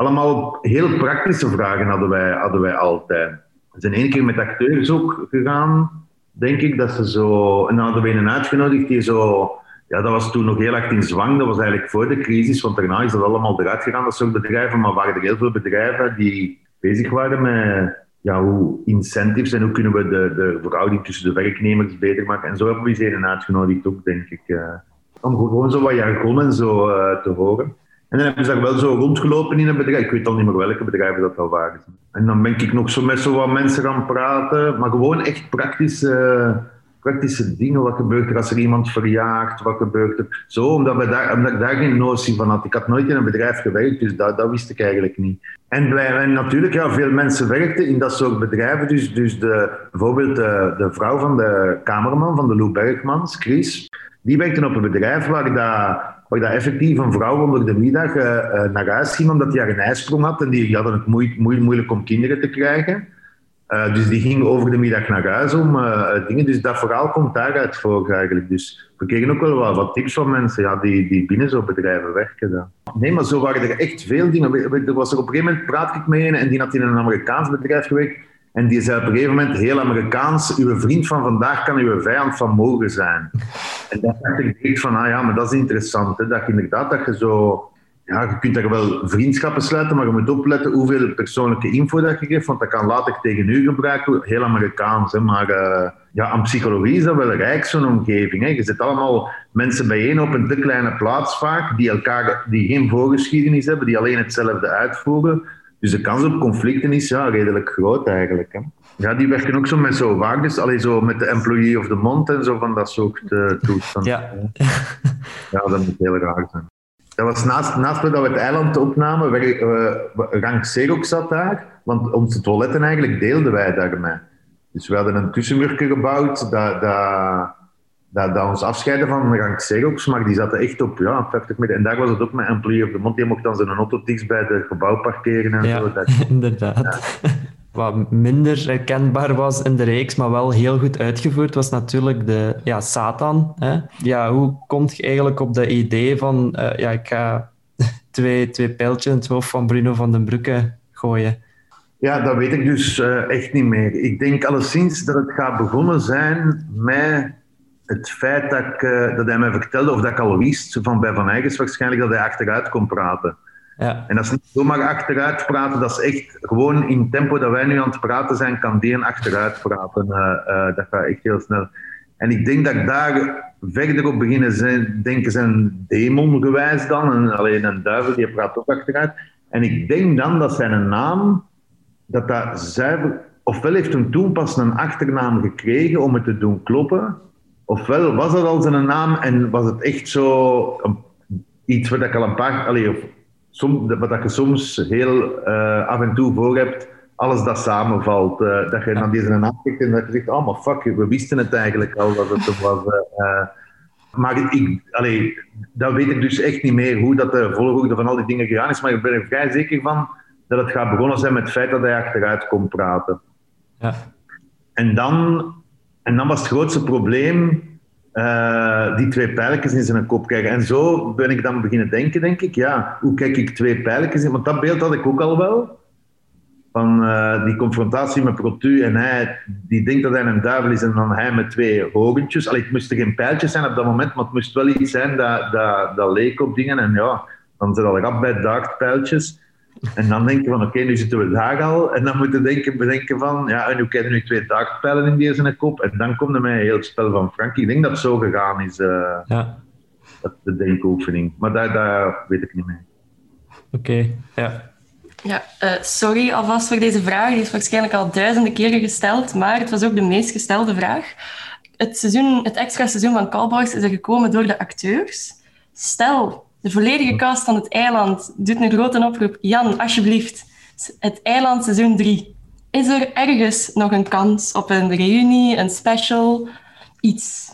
Allemaal heel praktische vragen hadden wij, hadden wij altijd. We zijn één keer met acteurs ook gegaan, denk ik, dat ze zo... En dan hadden we een uitgenodigd die zo ja, dat was toen nog heel erg in zwang. Dat was eigenlijk voor de crisis, want daarna is dat allemaal eruit gegaan, dat soort bedrijven. Maar waren er heel veel bedrijven die bezig waren met ja, hoe incentives en hoe kunnen we de, de verhouding tussen de werknemers beter maken. En zo hebben we ze uitgenodigd ook, denk ik. Uh, om gewoon zo wat jargon en zo uh, te horen. En dan hebben ze daar wel zo rondgelopen in een bedrijf. Ik weet al niet meer welke bedrijven dat al waren. En dan ben ik nog zo met zo wat mensen gaan praten. Maar gewoon echt praktisch... Uh, praktische dingen. Wat gebeurt er als er iemand verjaagt? Wat gebeurt er? Zo, omdat, we daar, ik daar geen notie van had. Ik had nooit in een bedrijf gewerkt, dus dat, wist ik eigenlijk niet. En, wij, en natuurlijk, ja, veel mensen werkten in dat soort bedrijven. Dus, dus de, bijvoorbeeld de, vrouw van de kamerman, van de Lou Bergmans, Chris, Die werkte op een bedrijf waar dat, waar dat effectief een vrouw onder de middag eh, eh, naar huis ging omdat hij haar een ijsprong had en die, die hadden het moe- moe- moeilijk om kinderen te krijgen. Eh, dus die ging over de middag naar huis om dingen. Dus dat verhaal komt daaruit voor eigenlijk. Dus we kregen ook wel wat, tips van mensen ja, die, die binnen zo'n bedrijven werken. Dan. Nee, maar zo waren er echt veel dingen. Er was er op een gegeven moment, praat ik mee en die had in een Amerikaans bedrijf gewerkt. En die zei op een gegeven moment, heel Amerikaans, uw vriend van vandaag kan uw vijand van morgen zijn. En dat dacht ik van, ah ja, maar dat is interessant. Hè? Dat je inderdaad, dat je zo... Ja, je kunt daar wel vriendschappen sluiten, maar je moet opletten hoeveel persoonlijke info dat je geeft, want dat kan later tegen u gebruiken. Heel Amerikaans, hè? maar eh, ja, aan psychologie is dat wel rijk, zo'n omgeving. Hè? Je zet allemaal mensen bijeen op een te kleine plaats vaak, die, elkaar, die geen voorgeschiedenis hebben, die alleen hetzelfde uitvoeren. Dus de kans op conflicten is ja, redelijk groot eigenlijk. Hè? Ja, die werken ook zo met zo waardes, alleen zo met de employee of the month en zo van dat soort eh toestanden. Ja. Ja, dat moet heel raar zijn. Dat was naast, naast dat we het eiland opnamen, waar, eh, Rank Xerox zat daar, want onze toiletten eigenlijk deelden wij daarmee. Dus we hadden een tussenmuurtje gebouwd dat, dat, dat, dat ons afscheiden van Rank Xerox, maar die zaten echt op ja, 50 meter. En daar was het ook met Employee of the Month, die mocht dan zijn auto dichtst bij het gebouw parkeren en Ja, zo. Dat, inderdaad. Wat minder herkenbaar was in de reeks, maar wel heel goed uitgevoerd, was natuurlijk de ja, Satan. Hè? Ja, hoe komt je eigenlijk op dat idee van, eh, ja, ik ga twee, twee pijltjes in het hoofd van Bruno van den Broeke gooien? Ja, dat weet ik dus eh, echt niet meer. Ik denk alleszins dat het gaat begonnen zijn met het feit dat, ik, eh, dat hij mij vertelde, of dat ik al wist, van bij Van Eygens waarschijnlijk, dat hij achteruit kon praten. Ja, En dat is niet zomaar achteruit praten, dat is echt gewoon in het tempo dat wij nu aan het praten zijn, kan die een achteruit praten. Eh, eh, dat gaat echt heel snel. En ik denk dat ik daar verder op beginnen zijn, denken zijn demongewijs dan, en alleen een duivel, die praat ook achteruit. En ik denk dan dat zijn naam, dat dat zuiver, ofwel heeft hem toen pas een achternaam gekregen om het te doen kloppen, ofwel was dat al zijn naam en was het echt zo een- iets wat ik al een paar, allee, of som, wat dat je soms heel eh, af en toe voor hebt, alles dat samenvalt. eh, dat je dan deze naam kijkt en dat je zegt, oh maar fuck, we wisten het eigenlijk al dat het er was. eh. maar ik, allee, dat weet ik dus echt niet meer, hoe dat de volgorde van al die dingen gegaan is, maar ik ben er vrij zeker van dat het gaat begonnen zijn met het feit dat hij achteruit kon praten. ja. En dan, en dan was het grootste probleem eh, die twee pijltjes in zijn kop krijgen. En zo ben ik dan beginnen denken, denk ik, ja, hoe kijk ik twee pijltjes in? Want dat beeld had ik ook al wel. Van eh, die confrontatie met Protu en hij, die denkt dat hij een duivel is en dan hij met twee hogentjes. Allee, het moesten geen pijltjes zijn op dat moment, maar het moest wel iets zijn dat, dat, dat leek op dingen. En ja, dan zit al rap bij dartpijltjes. En dan denk je van, oké, nu zitten we daar al. En dan moet je denken, bedenken van, ja, en hoe krijg je nu twee dartpijlen in zijn kop? En dan komt er mij een heel spel van Frank. Ik denk dat het zo gegaan is, eh, ja. dat- de denkoefening. Maar daar, daar weet ik niet meer. Oké, ja. Ja, eh, sorry alvast voor deze vraag. Die is waarschijnlijk al duizenden keren gesteld, maar het was ook de meest gestelde vraag. Het, seizoen, het extra seizoen van Callboys is er gekomen door de acteurs. Stel, de volledige cast van het eiland doet een grote oproep. Jan, alsjeblieft, het eiland seizoen 3. Is er ergens nog een kans op een reunie, een special, iets?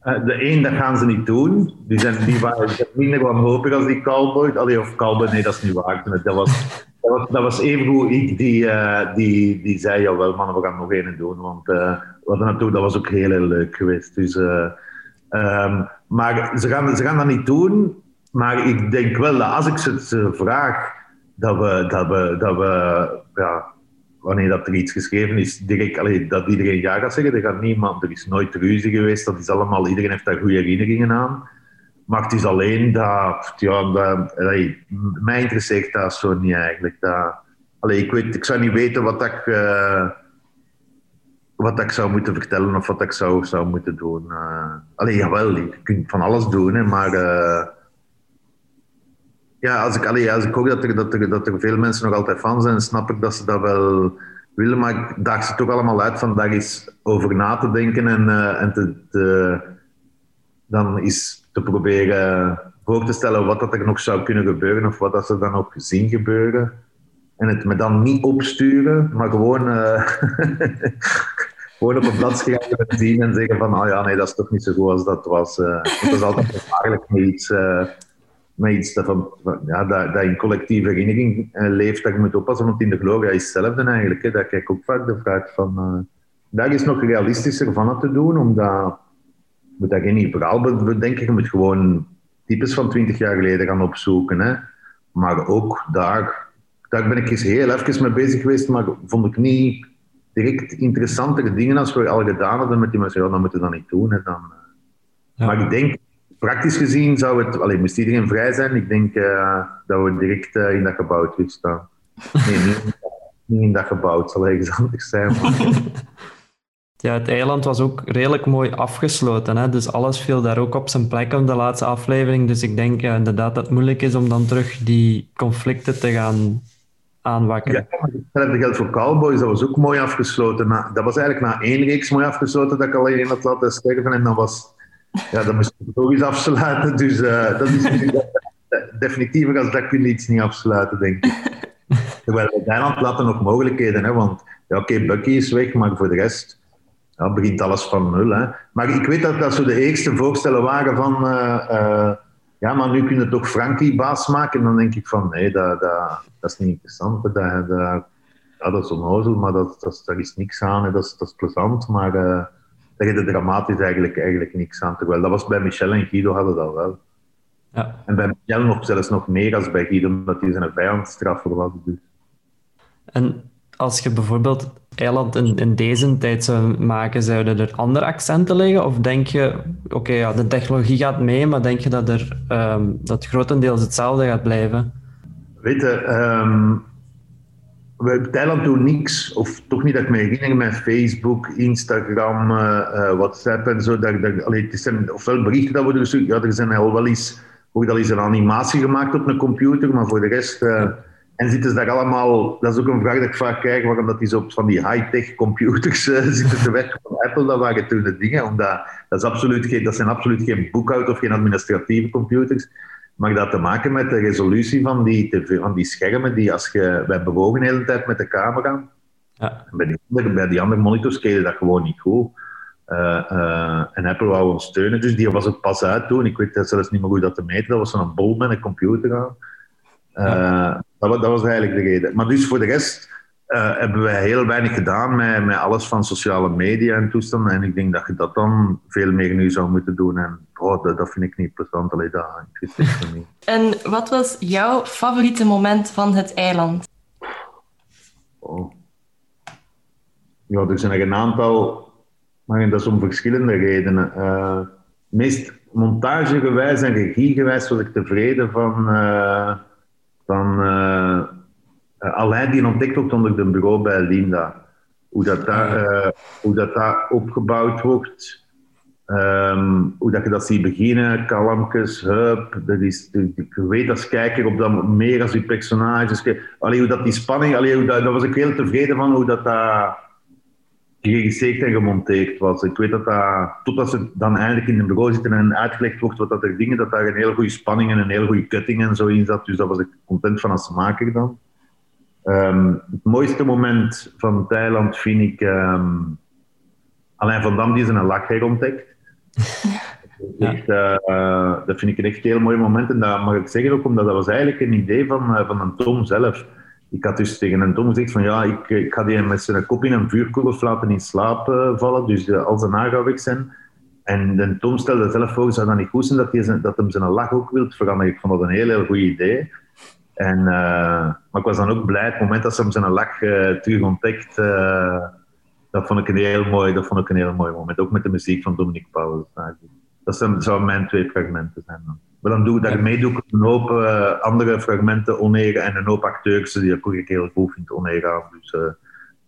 Eh, de één, dat gaan ze niet doen. Die waren zijn minder wanhopig als die Cowboy. Allee, of Cowboy, nee, dat is niet waar. Dat was, dat was, dat was ik die, eh, die, die zei, jawel man, we gaan nog één doen. Want eh, we hadden naartoe, dat was ook heel, heel leuk geweest. Dus, eh, ehm, maar ze gaan, ze gaan dat niet doen. Maar ik denk wel dat als ik ze vraag, dat we, dat we, dat we ja, wanneer dat er iets geschreven is, dat iedereen ja gaat zeggen. Er, gaat niemand, er is nooit ruzie geweest. Dat is allemaal, iedereen heeft daar goede herinneringen aan. Maar het is alleen dat, ja, dat allee, mij interesseert dat zo niet eigenlijk. Dat, ik, weet, ik zou niet weten wat ik, eh, wat ik zou moeten vertellen of wat ik zou, zou moeten doen. eh allee, jawel, je kunt van alles doen, maar... eh, ja, als ik, als ik hoor dat er, dat, er, dat er veel mensen nog altijd fan zijn, snap ik dat ze dat wel willen. Maar ik daag ze toch allemaal uit van daar eens over na te denken en, eh, en te, dan eens te proberen voor te stellen wat dat er nog zou kunnen gebeuren of wat dat ze dan ook zien gebeuren. En het me dan niet opsturen, maar gewoon, gewoon op een blad schrijven en zien en zeggen van, oh ja, nee, dat is toch niet zo goed als dat was. Uh, dat is altijd gevaarlijk met iets, uh, met iets dat, dat, dat in collectieve herinnering uh, leeft, dat je moet oppassen, want in de Gloria is hetzelfde eigenlijk. Hè. Daar kijk ik ook vaak de vraag van, daar is nog realistischer van te doen, omdat je moet daar geen verhaal bedenken, je moet gewoon types van 20 jaar geleden gaan opzoeken. Hè. Maar ook daar, daar ben ik eens heel even mee bezig geweest, maar vond ik niet direct interessantere dingen als we al gedaan hadden met die mensen. Ja, dan moeten we dat niet doen. Hè, dan, ja. Maar ik denk, praktisch gezien zou het, alleen moest iedereen vrij zijn, ik denk uh, dat we direct uh, in dat gebouw terugstaan. Nee, niet, niet in dat gebouw, het zal ergens anders zijn. Ja, het eiland was ook redelijk mooi afgesloten. Hè? Dus alles viel daar ook op zijn plek op de laatste aflevering. Dus ik denk ja, inderdaad dat het moeilijk is om dan terug die conflicten te gaan aanwakkeren. Ja, hetzelfde geldt voor Cowboys. Dat was ook mooi afgesloten. dat was eigenlijk na één reeks mooi afgesloten dat ik al in had laten sterven. En dan was... Ja, dan moest ik afsluiten. Dus uh, dat is definitiever als dat kun je iets niet afsluiten, denk ik. Terwijl eiland laten nog mogelijkheden. Hè? Want ja, oké, Bucky is weg, maar voor de rest ja, begint alles van nul. Hè. Maar ik weet dat dat zo de eerste voorstellen waren van... Uh, uh, ja, maar nu kunnen toch Frankie baas maken. En dan denk ik van, nee, dat, dat, dat is niet interessant. Dat, dat, ja, dat is onnozel, maar dat, dat, daar is niks aan. Hè. Dat, is, dat is plezant, maar uh, daar is dramatisch eigenlijk, eigenlijk niks aan. Terwijl dat was bij Michel en Guido hadden dat wel. Ja. En bij Michel nog, zelfs nog meer als bij Guido, omdat hij zijn vijandstraffer was. Dus. En als je bijvoorbeeld eiland in, deze tijd zou maken, zouden er andere accenten liggen? Of denk je, oké, ja, de technologie gaat mee, maar denk je dat, er, um, dat grotendeels hetzelfde gaat blijven? Weet je, um, Thailand doen niks, of toch niet dat ik me herinner met Facebook, Instagram, uh, WhatsApp en zo. Dat, dat, allee, het zijn ofwel berichten dat worden gestuurd, ja, er zijn al wel eens, al een animatie gemaakt op een computer, maar voor de rest... Uh, en zitten ze daar allemaal, dat is ook een vraag dat ik vaak krijg, waarom dat die zo op van die high-tech computers uh, zitten te werken van Apple, dat waren toen de dingen. Omdat dat, is absoluut geen, dat zijn absoluut geen boekhoud of geen administratieve computers. Maar dat te maken met de resolutie van die, van die schermen, die als je, wij bewogen de hele tijd met de camera. Ja. Bij, die andere, bij die andere monitors kreeg dat gewoon niet goed. Uh, uh, en Apple wou ons steunen, dus die was ook pas uit toen. Ik weet zelfs niet meer hoe dat te meten. Dat was zo'n bol met een computer aan. Uh, dat, dat, was eigenlijk de reden. Maar dus voor de rest uh, hebben wij heel weinig gedaan met, met alles van sociale media en toestanden. En ik denk dat je dat dan veel meer nu zou moeten doen. En oh, dat, dat vind ik niet plezant. Allee, dat interesseert niet. En wat was jouw favoriete moment van het eiland? Oh. Ja, er zijn er een aantal, maar dat is om verschillende redenen. Uh, meest montagegewijs en regiegewijs was ik tevreden van... Uh, van uh, Alain die ontdekt wordt onder de bureau bij Linda. Hoe dat daar, uh, hoe dat daar opgebouwd wordt. Um, hoe dat je dat ziet beginnen, kalmkes, hup. Dat is, ik weet als kijker op dat meer als die personages. Allee, hoe dat die spanning, allee, hoe dat, daar was ik heel tevreden van hoe dat, dat geregisseerd en gemonteerd was. Ik weet dat dat, totdat ze dan eindelijk in een bureau zitten en uitgelegd wordt wat dat er dingen, dat daar een hele goede spanning en een hele goede cutting en zo in zat. Dus dat was ik content van als maker dan. Um, het mooiste moment van Thailand vind ik um, Alain van Dam die zijn lach ontdekt. Ja. Echt, uh, dat vind ik een echt heel mooi moment. En dat mag ik zeggen ook omdat dat was eigenlijk een idee van, uh, van een Tom zelf ik had dus tegen een Tom gezegd van ja, ik, ik ga die met zijn kop in een vuurkolf laten in slaap uh, vallen, dus uh, als de gaat weg zijn. En de Tom stelde zelf voor, zou dat niet goed zijn dat, hij zijn, dat hem zijn lach ook wilt veranderen. Ik vond dat een heel, heel goed idee. En, maar ik was dan ook blij, het moment dat ze hem zijn lach terug ontdekt, dat, vond ik een heel mooi, dat vond ik een heel mooi moment. Ook met de muziek van Dominique Paulus. Dat zouden mijn twee fragmenten zijn dan. Maar dan doe, daarmee doe ik een hoop uh, andere fragmenten oneer en een hoop acteurs die ik ook heel goed vind oneer aan. Dus, uh,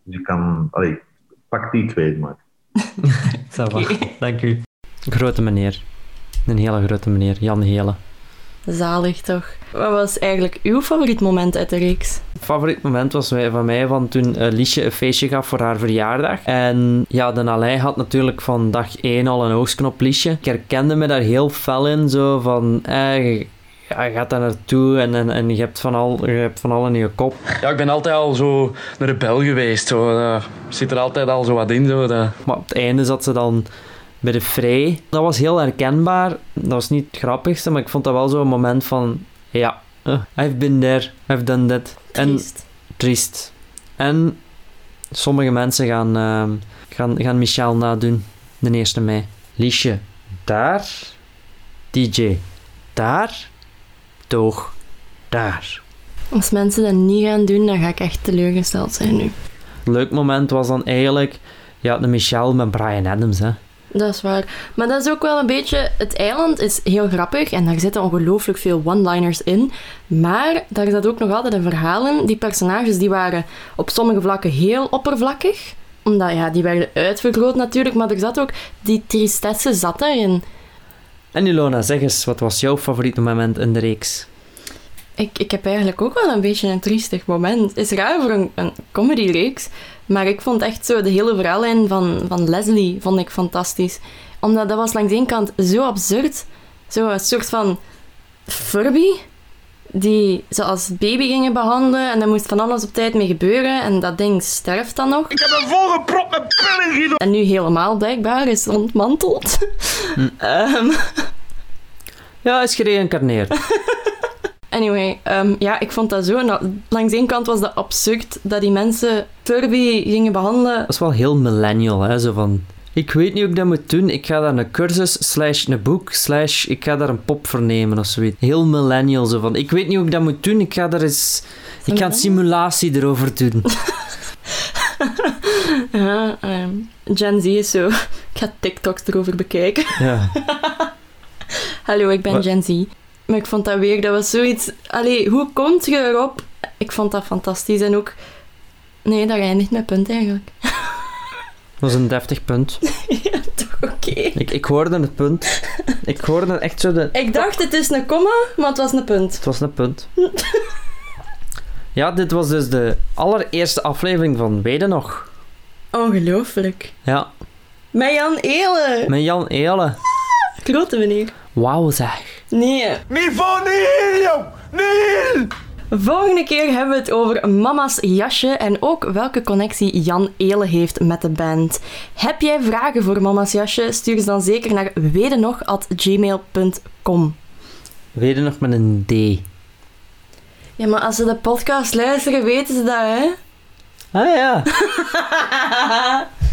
dus ik kan, allee, pak die twee maar. okay. Dank u. Grote meneer. Een hele grote meneer, Jan Hele. Zalig toch? Wat was eigenlijk uw favoriet moment uit de reeks? favoriet moment was van mij van toen uh, Liesje een feestje gaf voor haar verjaardag. En ja, de Alain had natuurlijk van dag 1 al een oogsknop Liesje. Ik herkende me daar heel fel in, zo van... Eh, ja, je gaat daar naartoe en, en, en je, hebt van al, je hebt van al in je kop. Ja, ik ben altijd al zo een rebel geweest. Zo. eh, zit er altijd al zo wat in. Zo, dat... Maar op het einde zat ze dan bij de vrij. Dat was heel herkenbaar. Dat was niet het grappigste, maar ik vond dat wel zo'n moment van... Ja, eh, I've been there, I've done that. En Triest. triest. En sommige mensen gaan, ehm, gaan, gaan Michel nadoen, de 1 mei. Liesje, daar. DJ, daar. Toog, daar. Als mensen dat niet gaan doen, dan ga ik echt teleurgesteld zijn nu. Leuk moment was dan eigenlijk... Ja, de Michel met Brian Adams, hè. Dat is waar. Maar dat is ook wel een beetje... Het eiland is heel grappig en daar zitten ongelooflijk veel one-liners in. Maar daar zat ook nog altijd een verhaal in. Die personages die waren op sommige vlakken heel oppervlakkig. Omdat, ja, die werden uitvergroot natuurlijk. Maar er zat ook... Die tristesse zat daarin. En Ilona, zeg eens, wat was jouw favoriete moment in de reeks? Ik, ik heb eigenlijk ook wel een beetje een triestig moment. Het is raar voor een, een comedyreeks, maar ik vond echt zo de hele verhaallijn van, van Leslie vond ik fantastisch. Omdat dat was langs de ene kant zo absurd. Zo een soort van Furby, die ze als baby gingen behandelen en daar moest van alles op tijd mee gebeuren en dat ding sterft dan nog. Ik heb een volgeprop met pillen En nu helemaal blijkbaar is ontmanteld. Ehm, Ja, hij is gereïncarneerd. Anyway, ehm, ja, ik vond dat zo. Langs één kant was dat absurd dat die mensen Furby gingen behandelen. Dat is wel heel millennial, hè. Zo van... Ik weet niet hoe ik dat moet doen. Ik ga daar een cursus, slash een boek, slash ik ga daar een pop voor nemen of zoiets. Heel millennial, zo van... Ik weet niet hoe ik dat moet doen. Ik ga daar eens... Ik ga een simulatie erover doen. Ja, ehm, Gen Z is zo. Ik ga TikToks erover bekijken. Ja. Hallo, ik ben Wat? Gen Z. Maar ik vond dat weer, dat was zoiets... Allee, hoe komt je erop? Ik vond dat fantastisch. En ook... Nee, dat eindigt met punt eigenlijk. Dat was een deftig punt. ja, toch oké. Ik, ik hoorde het punt. Ik hoorde echt zo de... Ik dacht, het is een komma, maar het was een punt. Het was een punt. Ja, dit was dus de allereerste aflevering van Weden nog. Ongelooflijk. Ja, Met Jan Eelen. met Jan Eelen. Grote meneer. Wauw zeg. Nee. Niveau nihil, jong! Nihil! Volgende keer hebben we het over Mama's jasje en ook welke connectie Jan Eelen heeft met de band. Heb jij vragen voor Mama's jasje? Stuur ze dan zeker naar wedenog.gmail.com. Weden nog met een D. Ja, maar als ze de podcast luisteren, weten ze dat, hè? Ah ja.